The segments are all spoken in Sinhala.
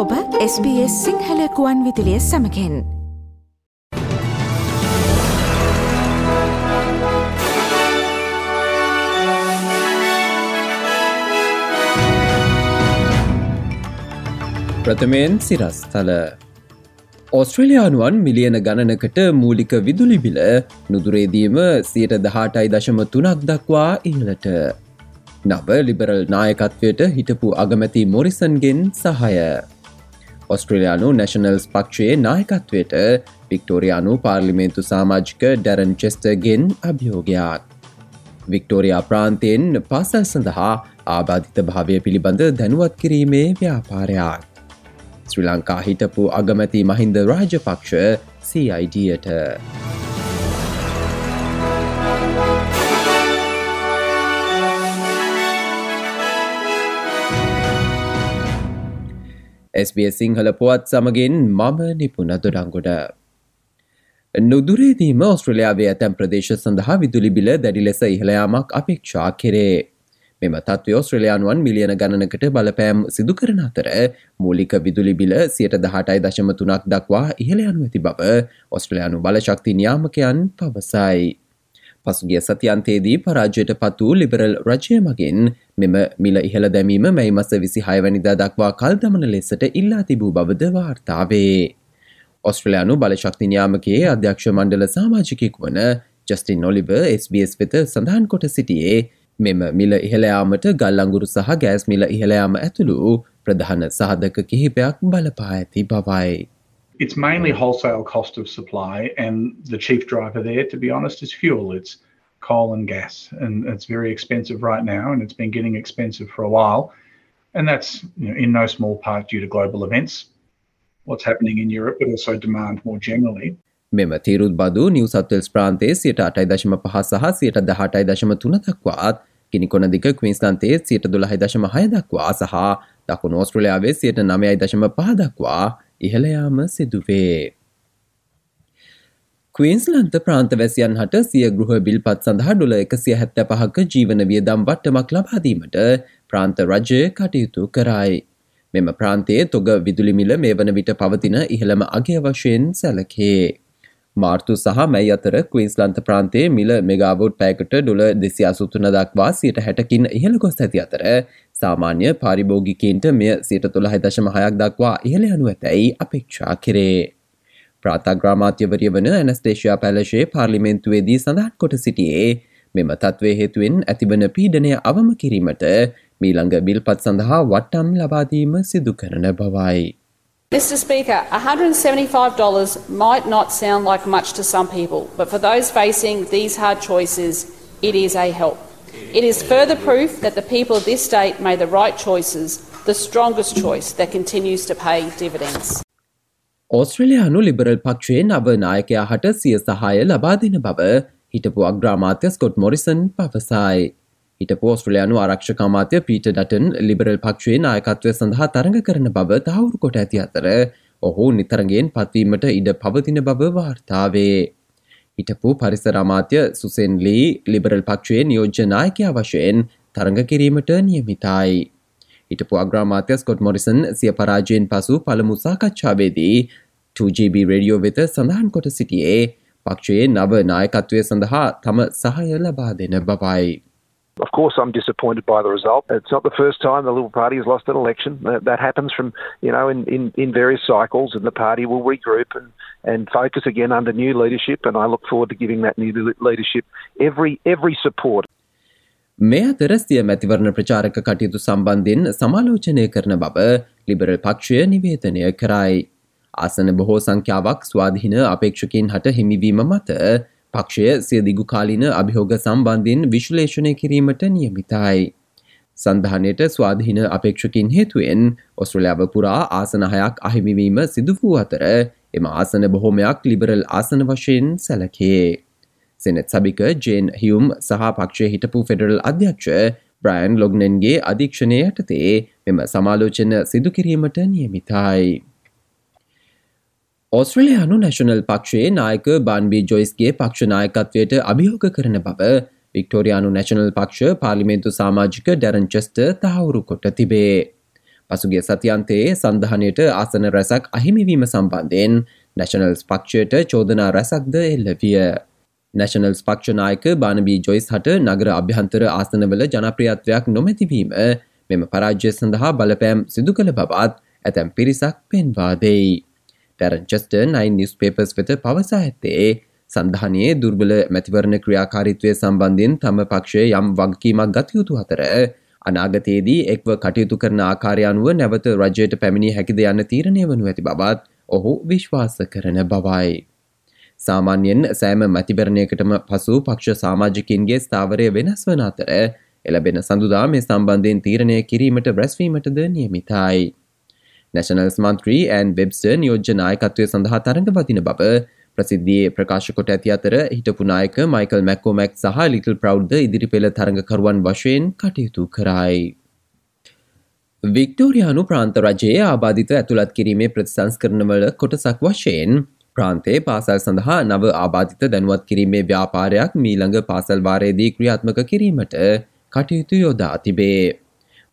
ඔබ SBS සිංහලකුවන් විදිලිය සමකෙන්. ප්‍රථමයෙන් සිරස්තල. ඔස්ට්‍රලයානුවන් මිලියන ගණනකට මූලික විදුලි බිල නුදුරේදීම සියට දහටයි දශම තුනක් දක්වා ඉහලට නව ලිබරල් නායකත්වයට හිටපු අගමැති මොරිසන්ගෙන් සහය. ඔස්ට්‍රලයානු නැශනල්ස් පක්ෂයේ නායකත්වයට වික්ටෝරයානු පාර්ලිමේන්තු සාමාජික ඩැරන් චෙස්ටර්ගෙන් අභියෝගයක්. වික්ටෝරයා ප්‍රාන්තයෙන් පාසල් සඳහා ආබාධිත භාවය පිළිබඳ දැනුවත් කිරීමේ ව්‍යාපාරයක්. ශ්‍රී ලංකා හිටපු අගමැති මහින්ද රාජපක්ෂ CIDයට. SBS සිංහල පුවත් සමගින් මම නිපුන දොඩංගොඩ. නුදුරේදීම ඔස්ට්‍රලයාාවේ ඇතැම් ප්‍රදේශ සඳහා විදුලි බිල දැඩි ලෙස ඉහළයාමක් අපේක්ෂා කෙරේ. මෙම තත්ව ඔස්ට්‍රලයානුවන් මිලියන ගණනකට බලපෑම් සිදු කරන අතර මූලික විදුලි බිල සියට දහටයි දශම තුනක් දක්වා ඉහළයනු ඇති බව ඔස්ට්‍රලයානු බලශක්ති නියාමකයන් පවසයි. පසුගිය සතියන්තේදී පරාජයට පත් වූ ලිබරල් රජය මගින් මෙම මිල ඉහළ දැමීම මැයි මස විසි හයවැනිදා දක්වා කල් දමන ලෙසට ඉල්ලා තිබූ බවද වාර්තාවේ. ඔස්ට්‍රලයානු බලශක්තිනයාමකයේ අධ්‍යක්ෂ මණ්ඩල සාමාජිකෙක් වන ජස්ටින් නොලිව SBS වෙත සඳහන් කොට සිටියේ මෙම මිල ඉහළයාමට ගල්ලංගුරු සහ ගෑස් මිල ඉහළයාම ඇතුළු ප්‍රධාන සාධක කිහිපයක් බලපා ඇති බවයි. it's mainly wholesale cost of supply, and the chief driver there, to be honest, is fuel. It's coal and gas, and it's very expensive right now, and it's been getting expensive for a while, and that's you know, in no small part due to global events, what's happening in Europe, but also demand more generally. මෙම තීරුත් බදු නිව සත්වල්ස් ප්‍රාන්තේ සියට අටයි දශම පහ සහ සියට දහටයි දශම තුන දක්වාත් ගිනිකොන දික කවින්ස්ලන්තේ සියට දුළහයි දශම හය දක්වා සහ දකුණු ඕස්ට්‍රලයාාවේ සියට නමයයි දශම පහ දක්වා ඉහළයාම සිදුවේ. කවීන්ස්ලන්ත ප්‍රාන්තවැසියන් හට සිය ගෘහ බිල්පත් සඳහා ඩොල එකසිය හැත්ත පහක ජීවන වියදම් වට්ටමක් ලබාදීමට ප්‍රාන්ත රජය කටයුතු කරයි. මෙම ප්‍රාන්තයේ තොග විදුලිමිල මේ වන විට පවතින ඉහළම අගය වශයෙන් සැලකේ. මාර්තු සහ මැයි අතර කවීන්ස්ලන්ත ප්‍රාන්තේ මිල මෙගාවෝට් පෑකට ඩොල දෙසි අසුතුන දක්වා සියට හැටකින් ඉහළ ගොස් ඇති අතර සාමාන්‍ය පාරිභෝගිකන්ට මෙය සියට තුළ හදශම හයක් දක්වා ඉහළ යනු ඇතැයි අපේක්ෂා කරේ. ප්‍රාතාග්‍රාමාත්‍යවරිය වන ඇනස්ටේෂයා පැලශේ පාර්ලිමෙන්තුවේදී සඳහන් කොට සිටියේ මෙම තත්වේ හේතුවෙන් ඇතිබන පීඩනය අවම කිරීමට මීළඟ බිල්පත් සඳහා වට්ටම් ලබාදීම සිදු කරන බවයි. Mr. Speaker, $175 might not sound like much to some people, but for those facing these hard choices, it is a help. It is further proof that the people of this state made the right choices, the strongest choice that continues to pay dividends. ඕස්ට්‍රලයානු ලිබරල් පක්ෂයේ නව නායකයා හට සිය සහාය ලබාදින බව හිටපු අග්‍රාමාත්‍ය ස්කොට් මොරිසන් පවසයි. හිට පෝස්ට්‍රලයානු ආරක්ෂකාමාත්‍ය පීට ඩටන් ලිබරල් පක්ෂයේ නායකත්වය සඳහා තරඟ කරන බව තහවුරු කොට ඇති අතර ඔහු නිතරගෙන් පත්වීමට ඉඩ පවතින බව වාර්තාවේ. හිටපු පරිසරාමාත්‍ය සුසෙන්ලී ලිබරල් පක්ෂයේ නියෝජ්‍යනායකයා වශයෙන් තරඟ කිරීමට නියමිතයි. හිටපු අග්‍රාමාත්‍ය ස්කොට් මොරිසන් සිය පරාජයෙන් පසු පළමු සාකච්ඡාවේදී 2GB රඩියෝ වෙත සඳහන් කොට සිටියේ පක්ෂයේ නව නායකත්වය සඳහා තම සහය ලබා දෙන බවයි. Of course, I'm disappointed by the result. It's not the first time the Liberal Party has lost an election. That, that happens from, you know, in, in, in various cycles, and the party will regroup and, and focus again under new leadership. And I look forward to giving that new leadership every every support. මේ අතර සිය මැතිවරණ ප්‍රචාරක කටයුතු සම්බන්ධයෙන් සමාලෝචනය කරන බව ලිබරල් පක්ෂය නිවේතනය කරයි. ආසන බොහෝ සංඛ්‍යාවක් ස්වාධීන අපේක්ෂකින් හට හිමිවීම මත පක්ෂය සිය දිගුකාලින අභිහෝග සම්බන්ධයෙන් විශ්ලේෂණය කිරීමට නියමිතයි. සන්ධානයට ස්වාධීන අපේක්ෂකින් හේතුවෙන් ඔස්ට්‍රලයාාව පුරා ආසනහයක් අහිමිවීම සිදු වූ අතර එම ආසන බොහොමයක් ලිබරල් ආසන වශයෙන් සැලකේ. සෙනෙත් සභික ජේන් හියුම් සහ පක්ෂය හිටපු ෆෙඩරල් අධ්‍යක්ෂ බ්‍රයන් ලොග්නන්ගේ අධීක්ෂණය යටතේ මෙම සමාලෝචන සිදුකිරීමට නියමිතයි. ඔස්ට්‍රලයානු නැශනල් පක්ෂයේ නායක බන්බී ජොයිස්ගේ පක්ෂනායකත්වයට අභියෝග කරන බව වික්ටෝරයානු නැශනල් පක්ෂ පාලිමේන්තු සාමාජික ඩැරන්චෙස්ට තහවුරු කොට තිබේ. පසුගේ සතියන්තයේ සඳහනයට ආසන රැසක් අහිමිවීම සම්බන්ධයෙන් නැශනල්ස් පක්ෂයට චෝදනා රැසක්ද එල්ලවිය. නැශනල්ස් පක්ෂනායක බානබී ජොයිස් හට නගර අභ්‍යන්තර ආසනවල ජනප්‍රියත්වයක් නොමැතිවීම මෙම පරාජ්‍ය සඳහා බලපෑම් සිදු කළ බවත් ඇතැම් පිරිසක් පෙන්වාදෙයි. ටැරන්චස්ට නයි නිස් පේපස් වෙත පවසා ඇත්තේ සඳහනයේ දුර්බල මැතිවරණ ක්‍රියාකාරිත්වය සම්බන්ධයෙන් තම පක්ෂය යම් වගකීමක් ගතයුතු අතර අනාගතයේදී එක්ව කටයුතු කරන ආකාරයනුව නැවත රජයට පැමිණි හැකිද යන්න තීරණය වනු ඇති බවත් ඔහු විශ්වාස කරන බවයි. සාමාන්‍යයෙන් සෑම මැතිවරණයකටම පසු පක්ෂ සාමාජිකින්ගේ ස්ථාවරය වෙනස් වන අතර එලබෙන සඳුදා මේ සම්බන්ධයෙන් තීරණය කිරීමට රැස්වීමටද නියමිතයි. නැශනල්ස් මන්ත්‍රී ඇන් වෙබ්ස්ට නියෝජ්‍ය නායකත්වය සඳහා තරඟ වතින බව ප්‍රසිද්ධියේ ප්‍රකාශ කොට ඇති අතර හිටපු නායක මයිකල් මැක්කෝමැක් සහ ලිටල් ප්‍රව්ද ඉදිරි පෙළ තරඟකරුවන් වශයෙන් කටයුතු කරයි. වික්ටෝරයානු ප්‍රාන්ත රජයේ ආබාධිත ඇතුළත් කිරීමේ ප්‍රතිසංස්කරනවල කොටසක් වශයෙන් ප්‍රාන්තේ පාසල් සඳහා නව ආබාධිත දැනුවත් කිරීමේ ව්‍යාපාරයක් මීළඟ පාසල්වාරයේදී ක්‍රියාත්මක කිරීමට කටයුතු යොදා තිබේ.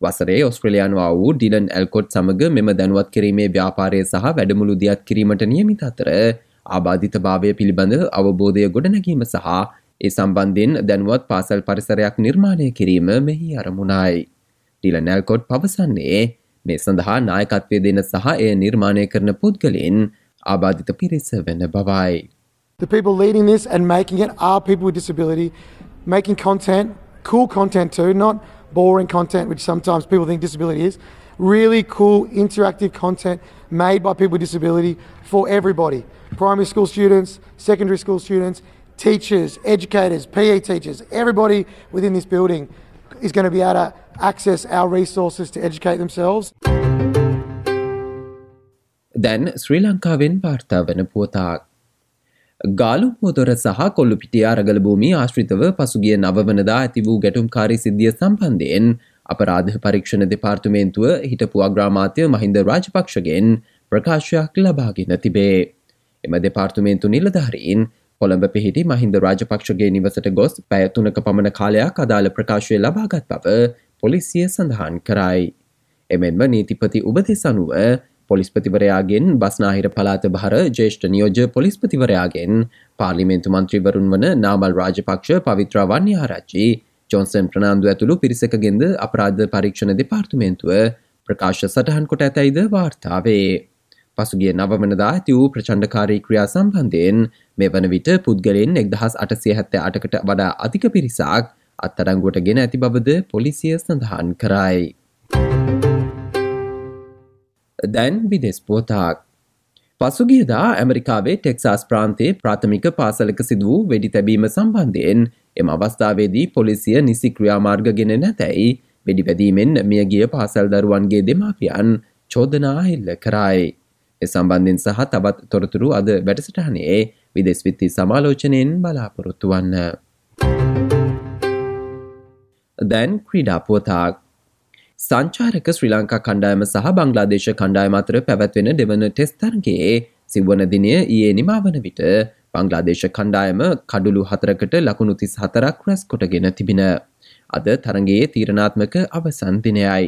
වසරේ ඔස්ට්‍රලයානවා වූ ඩිලන් ඇල්කොට් සමඟ මෙම දැනුවත් කිරීමේ ව්‍යාපාරය සහ වැඩමුළු දියත් කිරීමට නියමිත අතර ආබාධිත භාවය පිළිබඳ අවබෝධය ගොඩනැගීම සහ ඒ සම්බන්ධයෙන් දැනුවත් පාසල් පරිසරයක් නිර්මාණය කිරීම මෙහි අරමුණයි. ටිල නැල්කොට් පවසන්නේ මේ සඳහා නායකත්වය දෙන සහ එය නිර්මාණය කරන පුද්ගලින් ආබාධිත පිරිස වෙන බවයි. The people leading this and making it are people with disability, making content, cool content too, not boring content, which sometimes people think disability is. Really cool, interactive content made by people with disability for everybody. primary school students, secondary school students, teachers, educators, PE teachers, everybody within this building is going to be able to access our resources to educate themselves. දැන් ශ්‍රී ලංකාවෙන් වාර්තා වන පුවතාක්. ගාලු මුදොර සහ කොල්ලු පිටිය අරගල භූමි ආශ්‍රිතව පසුගිය නවවනදා ඇති වූ ගැටුම්කාරී සිද්ධිය සම්බන්ධයෙන් අපරාධ පරීක්ෂණ දෙපාර්තමේන්තුව හිටපු අග්‍රාමාත්‍ය මහින්ද රාජපක්ෂගෙන් ප්‍රකාශයක් ලබාගෙන තිබේ. එම දෙපාර්තුමේන්තු නිලධාරීන් කොළඹ පිහිටි මහින්ද රාජපක්ෂගේ නිවසට ගොස් පැයතුනක පමණ කාලයක් අදාළ ප්‍රකාශය ලබාගත් බව පොලිසිය සඳහන් කරයි. එමෙන්ම නීතිපති උබදෙස් අනුව පොලිස්පතිවරයාගෙන් බස්නාහිර පලාත භාර ජේෂ්ඨ නියෝජ පොලිස්පතිවරයාගෙන් පාර්ලිමේන්තු මන්ත්‍රීවරුන් වන නාමල් රාජපක්ෂ පවිත්‍රාවන්‍ය ආරච්චි ජොන්සන් ප්‍රනාාන්දු ඇතුළු පිරිසකගෙන්ද අපරාධ පරීක්ෂණ දෙපාර්තුමේන්තුව ප්‍රකාශ සටහන් කොට ඇතැයිද වාර්තාවේ. පසුගිය නවමනදා ඇති වූ ප්‍රචණ්ඩකාරී ක්‍රියා සම්බන්ධයෙන් මේ වන විට පුද්ගලෙන් එක්දහස් අටසය හැත්ත අටකට වඩා අධික පිරිසක් අත්තරංගුවට ගෙන ඇති බවද පොලිසිය සඳහන් කරයි. දැන් විදෙස් පෝතාක්. පසුගියදා ඇමරිකාවේ ටෙක්සාස් ප්‍රාන්තේ ප්‍රාථමික පාසලක සිද වූ වෙඩි තැබීම සම්බන්ධයෙන් එම අවස්ථාවේදී පොලිසිය නිසි ක්‍රියාමාර්ගගෙන නැතැයි වෙඩි පැදීමෙන් මියගිය පාසල් දරුවන්ගේ දෙමාපියන් චෝදනා එල්ල කරයි. එ සම්බන්ධෙන් සහ තවත් තොරතුරු අද වැඩසටහනේ විදෙස් විත්ති සමාලෝචනයෙන් බලාපොරොත්තු වන්න. දැන් ක්‍රීඩාපුවතාක් සංචාරක ශ්‍රී ලංකා කණ්ඩායම සහ බංගලාදේශ කණ්ඩායම අතර පැවැත්වෙන දෙවන ටෙස්තරගේ සිව්වන දිනය ඊයේ නිමාවන විට බංගලාදේශ කණ්ඩායම කඩුළු හතරකට ලකුණු තිස් හතරක් රැස් කොටගෙන තිබෙන. අද තරගේ තීරණාත්මක අවසන් දිනයයි.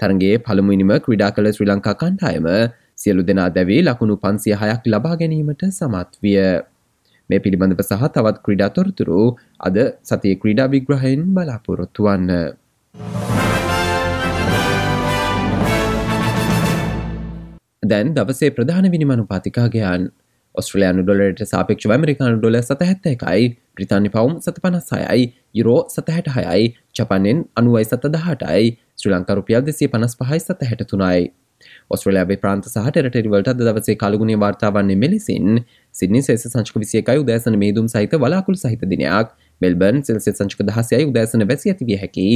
තරගේ පළමුනිම ක්‍රඩා කළ ශ්‍රී ලංකා කණ්ඩායම සියලු දෙනා දැවේ ලකුණු පන්සිය හයක් ලබා ගැනීමට සමත් විය. මේ පිළිබඳව සහ තවත් ක්‍රඩා තොරතුරු අද සතිය ක්‍රීඩා විග්‍රහයෙන් බලාපොරොත්තු වන්න. දැන් දවසේ ප්‍රධාන විනිමනු පාතිකාගයන් ඔස්ට්‍රලයානු ඩොලට සාපක්ෂ ඇමරිකානු ඩොල සතහැත්ත එකයි ප්‍රිතානි පවුම් සත පනස් හයයි යුරෝ සතහැට හයයි චපනෙන් අනුවයි සත දහටයි ශ්‍රී ලංකරුපියල් දෙසිය පනස් පහයි සත හැට තුනයි ඔස්ට්‍රලයාාවේ ප්‍රාන්ත සහ ටෙරිවලට දවසේ කලගුණේ වාර්තාවන්නේ මෙලෙසින්. සිනි සෙස සංචක විසියකයි උදෑසන මේදුම් සහිත වලාකුල් සහිත දිනයක්. මෙල්බර්න් සෙල්සෙ සංචක දහසයයි උදෑසන වැසි ඇතිවිය හැකි.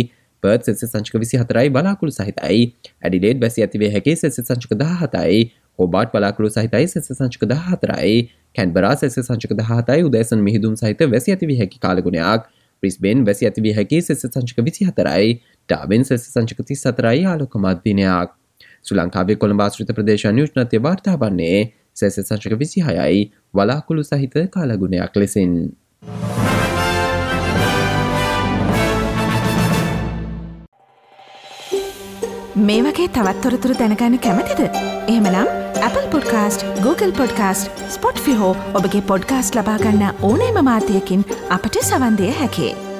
පර්ත් සෙස සංචක විසි හතරයි බලාකුළු සහිතයි ඇඩිලේඩ් වැසි ඇතිවේ හැකි සෙස සංචක දහතයි හෝබාට් බලාකුළු සහිතයි සෙස සංචක දහතරයි කැන්බරා සෙස සංචක දහතයි උදෑසන මිහිදුම් සහිත වැසි ඇතිවිය හැකි කාලගුණයක් ප්‍රිස්බෙන් වැසි ඇතිවිය හැකි සෙස සංචක විසි හතරයි ඩාබෙන් සෙස සංචක තිස් සතරයි ආලොකමත් දිනයක් ශ්‍රී ලංකාවේ කොළඹාශ්‍රිත ප්‍රදේශ නියුෂ්නතය වාර්තා වන්නේ සැස සංචක විසි හයයි වලාකුළු සහිත කාලගුණයක් ලෙසින්. මේ වගේ තවත්තොරතුරු දැනගන්න කැමතිද. එහමනම් Apple podcast Google podcast Spotify ඔබගේ පොඩ්කාස්ට ලබාගන්න ඕනෑම මාතයකින් අපට සවන්දය හැකේ.